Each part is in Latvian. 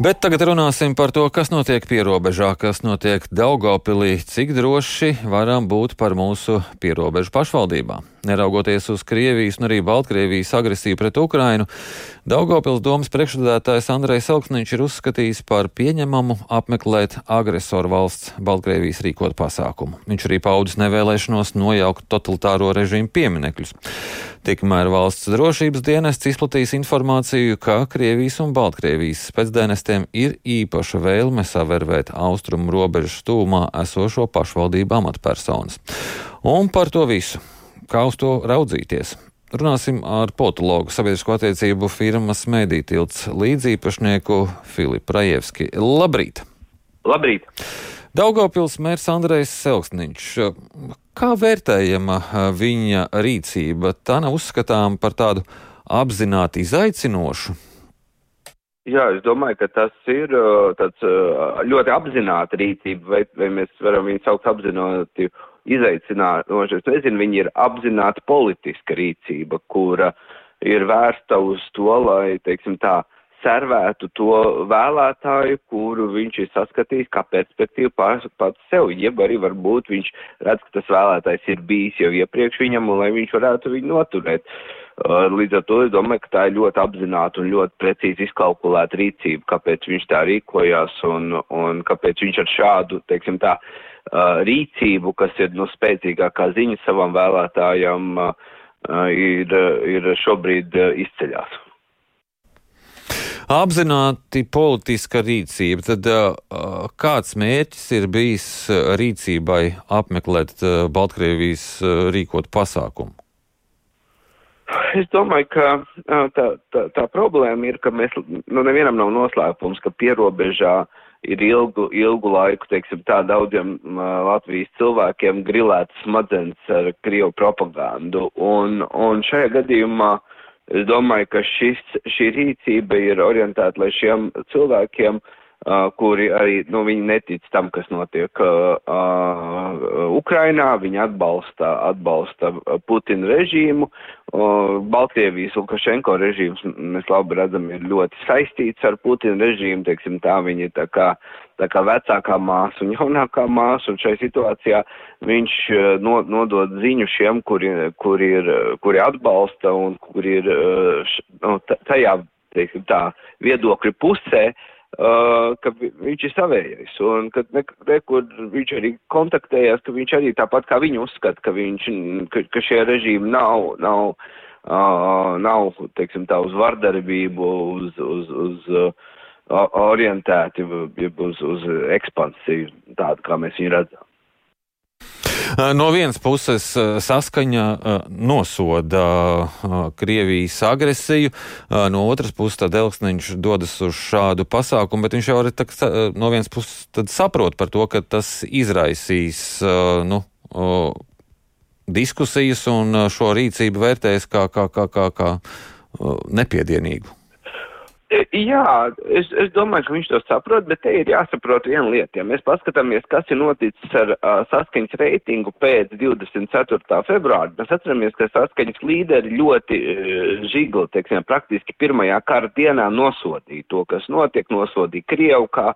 Bet tagad runāsim par to, kas notiek pierobežā, kas notiek Daugopilī, cik droši varam būt par mūsu pierobežu pašvaldībām. Neraugoties uz Krievijas un arī Baltkrievijas agresiju pret Ukrainu, Daugopils domas priekšsēdētājs Andrejs Elksniņš ir uzskatījis par pieņemamu apmeklēt agresoru valsts Baltkrievijas rīkot pasākumu. Viņš arī paudis nevēlēšanos nojaukt totalitāro režīmu pieminekļus. Tikmēr valsts drošības dienests izplatīs informāciju, ka Krievijas un Baltkrievijas spēcdienestiem ir īpaša vēlme savervēt austrumu robežu stūmā esošo pašvaldību amatpersonas. Un par to visu kā uz to raudzīties. Runāsim ar politologu sabiedrisko attiecību firmas Mēdītilts līdzīpašnieku Filipu Rajevski. Labrīt! Labrīt! Daugopils mērs Andrejs Selksniņš. Kā vērtējama viņa rīcība? Tā nav uzskatām par tādu apzināti izaicinošu. Jā, es domāju, ka tas ir tāds ļoti apzināta rīcība, vai, vai mēs varam viņu saukt apzināti izaicinoši. Es nezinu, viņi ir apzināta politiska rīcība, kura ir vērsta uz to, lai, teiksim tā, servētu to vēlētāju, kuru viņš ir saskatījis kā perspektīvu pats sev, jeb arī varbūt viņš redz, ka tas vēlētājs ir bijis jau iepriekš viņam un lai viņš varētu viņu noturēt. Uh, līdz ar to es domāju, ka tā ir ļoti apzināta un ļoti precīzi izkalkulēta rīcība, kāpēc viņš tā rīkojās un, un kāpēc viņš ar šādu, teiksim tā, uh, rīcību, kas ir nu, spēcīgākā ziņa savam vēlētājam, uh, ir, ir šobrīd izceļās. Apzināti politiska rīcība, tad uh, kāds mērķis ir bijis rīcībai apmeklēt uh, Baltkrievijas uh, rīkot pasākumu? Es domāju, ka tā, tā, tā problēma ir, ka mēs, nu, nevienam nav noslēpums, ka pierobežā uh, ir ilgu, ilgu laiku, teiksim, tā daudziem Latvijas cilvēkiem grilēts smadzenes ar Krievu propagandu. Un, un šajā gadījumā es domāju, ka šis, šī rīcība ir orientēta, lai šiem cilvēkiem uh, Uh, kuri arī, nu, viņi netic tam, kas notiek uh, uh, Ukrainā, viņi atbalsta, atbalsta Putina režīmu. Uh, Baltkrievijas Lukašenko režīms, mēs labi redzam, ir ļoti saistīts ar Putina režīmu, teiksim, tā viņi ir tā kā, tā kā vecākā māsa un jaunākā māsa, un šai situācijā viņš no, nodod ziņu šiem, kuri, kuri, ir, kuri atbalsta un kuri ir uh, nu, tajā, teiksim, tā viedokļu pusē, uh, Uh, ka viņš ir savējais, un ka nekur viņš arī kontaktējās, ka viņš arī tāpat kā viņi uzskata, ka, viņš, ka, ka šie režīmi nav, nav, uh, nav, teiksim tā, uz vardarbību, uz, uz, uz uh, orientēti, uz, uz ekspansiju, tādu, kā mēs viņu redzam. No vienas puses saskaņa nosoda Krievijas agresiju, no otras puses tad Elksniņš dodas uz šādu pasākumu, bet viņš jau arī tā, no vienas puses saprot par to, ka tas izraisīs nu, diskusijas un šo rīcību vērtēs kā, kā, kā, kā, kā nepiedienīgu. E, jā, es, es domāju, ka viņš to saprot, bet te ir jāsaprot viena lieta. Ja mēs paskatāmies, kas ir noticis ar uh, saskaņas reitingu pēc 24. februāra, mēs atceramies, ka saskaņas līderi ļoti uh, žigli, teiksim, praktiski pirmajā kara dienā nosodīja to, kas notiek, nosodīja Krievu kā,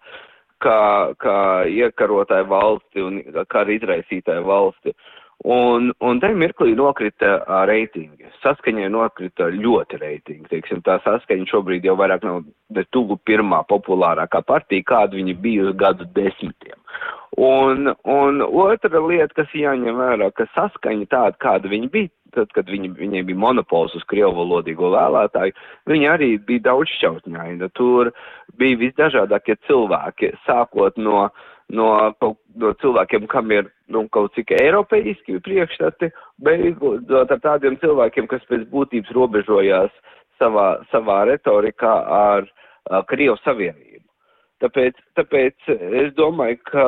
kā, kā iekarotāju valsti un kā izraisītāju valsti. Uh, Un, un tajā mirklī nokrita uh, reitingi. Saskaņai nokrita ļoti reitingi. Teiksim, tā saskaņa šobrīd jau vairāk nav ne tuvu pirmā populārākā partija, kāda viņa bija uz gadu desmitiem. Un, un otra lieta, kas jāņem vērā, ka saskaņa tāda, kāda viņa bija, tad, kad viņi, viņiem bija monopols uz krievu valodīgo vēlētāju, viņi arī bija daudz šķautņaini. Tur bija visdažādākie cilvēki, sākot no, no, no cilvēkiem, kam ir nu, kaut cik eiropeiski priekšstati, beidzot ar tādiem cilvēkiem, kas pēc būtības robežojās savā, savā retorikā ar, ar Krievu Savienību. Tāpēc, tāpēc es domāju, ka,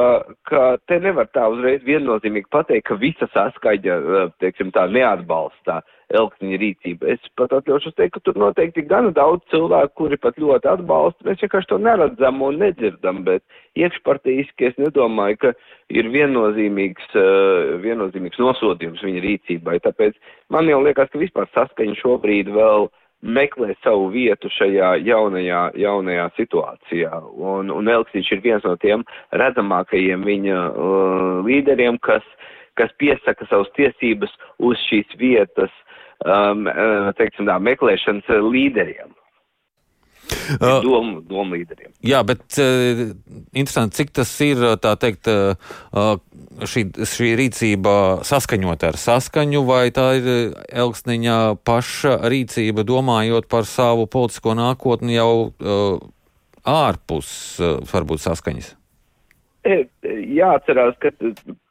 ka te nevar tā uzreiz viennozīmīgi pateikt, ka visa saskaņa, teiksim, tā neatbalsta Elksniņa rīcību. Es pat atļaušos teikt, ka tur noteikti gana daudz cilvēku, kuri pat ļoti atbalsta. Mēs vienkārši to neredzam un nedzirdam, bet iekšpartīski es nedomāju, ka ir viennozīmīgs, viennozīmīgs nosodījums viņa rīcībai. Tāpēc man jau liekas, ka vispār saskaņa šobrīd vēl meklē savu vietu šajā jaunajā, jaunajā situācijā. Un, un Elksīčs ir viens no tiem redzamākajiem viņa uh, līderiem, kas, kas piesaka savus tiesības uz šīs vietas, um, uh, teiksim tā, meklēšanas līderiem. Uh, domu, domu līderiem. Jā, bet uh, interesanti, cik tas ir, tā teikt, uh, šī, šī rīcība saskaņot ar saskaņu, vai tā ir Elksniņa paša rīcība, domājot par savu politisko nākotni jau uh, ārpus, uh, varbūt, saskaņas? E, jāatcerās, ka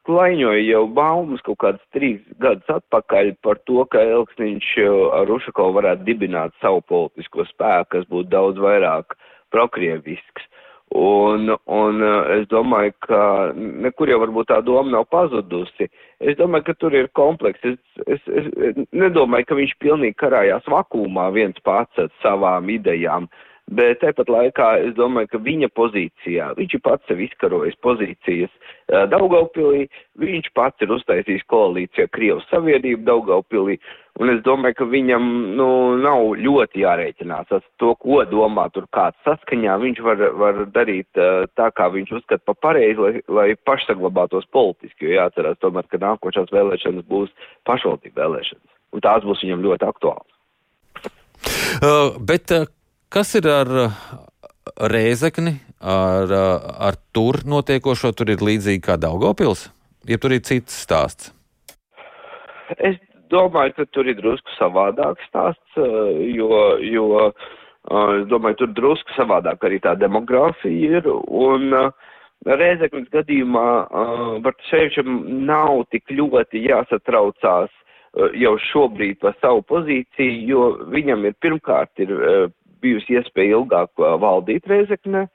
klaiņoja jau baumas kaut kāds trīs gadus atpakaļ par to, ka Elksniņš ar Ušakovu varētu dibināt savu politisko spēku, kas būtu daudz vairāk prokrievisks. Un, un es domāju, ka nekur jau varbūt tā doma nav pazudusi. Es domāju, ka tur ir kompleks. Es, es, es nedomāju, ka viņš pilnīgi karājās vakumā viens pats ar savām idejām. Bet tāpat laikā es domāju, ka viņa pozīcijā, viņš ir pats sev izkarojis pozīcijas Daugaupilī, viņš pats ir uztaisījis koalīciju Krievas Savienību Daugaupilī, un es domāju, ka viņam, nu, nav ļoti jārēķinās ar to, ko domā tur kāds saskaņā, viņš var, var darīt tā, kā viņš uzskata pa pareizi, lai, lai pašsaglabātos politiski, jo jāatcerās tomēr, ka nākošās vēlēšanas būs pašvaldību vēlēšanas, un tās būs viņam ļoti aktuāls. Uh, bet uh, Kas ir ar Rēzekni, ar, ar tur notiekošo? Tur ir līdzīgi kā Daugopils, ja tur ir cits stāsts? Es domāju, ka tur ir drusku savādāks stāsts, jo, jo es domāju, tur drusku savādāk arī tā demogrāfija ir. Un, Rēzeknas gadījumā Bartaševičam nav tik ļoti jāsatraucās jau šobrīd par savu pozīciju, jo viņam ir pirmkārt ir bijusi iespēja ilgāk valdīt Rezekne.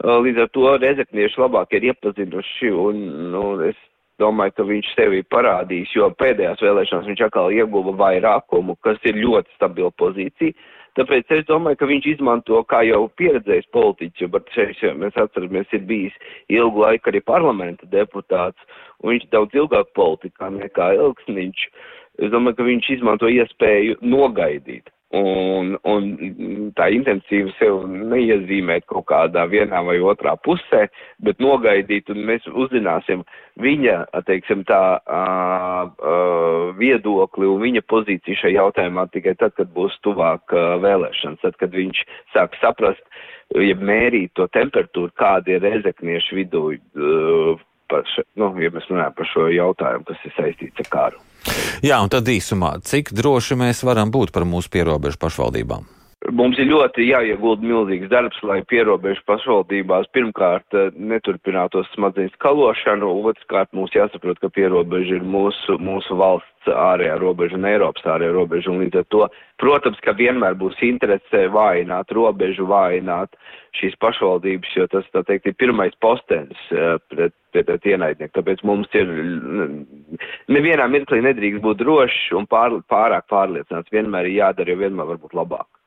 Līdz ar to rezeknieši labāk ir iepazinuši un, nu, es domāju, ka viņš sevi parādīs, jo pēdējās vēlēšanās viņš atkal ieguva vairākumu, kas ir ļoti stabila pozīcija. Tāpēc es domāju, ka viņš izmanto, kā jau pieredzējis politiķis, jo šeit mēs atceramies, ir bijis ilgu laiku arī parlamenta deputāts, un viņš daudz ilgāk politikā nekā Elksniņš. Es domāju, ka viņš izmanto iespēju nogaidīt Un, un tā intensīvi sev neiezīmēt kaut kādā vienā vai otrā pusē, bet nogaidīt un mēs uzzināsim viņa, teiksim, tā uh, uh, viedokli un viņa pozīciju šajā jautājumā tikai tad, kad būs tuvāk uh, vēlēšanas, tad, kad viņš sāk saprast, ja mērīt to temperatūru, kāda ir rezekniešu vidū, uh, par, nu, ja mēs runājam par šo jautājumu, kas ir saistīts ar kāru. Jā, un tad īsumā, cik droši mēs varam būt par mūsu pierobežu pašvaldībām? Mums ir ļoti jāiegulda milzīgs darbs, lai pierobežu pašvaldībās pirmkārt eh, neturpinātos smadzenes kalošanu, otrkārt mums jāsaprot, ka pierobeža ir mūsu, mūsu valsts ārējā robeža un Eiropas ārējā robeža, un līdz ar to, protams, ka vienmēr būs interese vājināt robežu, vājināt šīs pašvaldības, jo tas, tā teikt, ir pirmais postenis eh, pret, pret, pret ienaidnieku. Tāpēc mums ir nevienā mirklī nedrīkst būt drošs un pār, pārāk pārliecināts. Vienmēr ir jādara, jo vienmēr var būt labāk.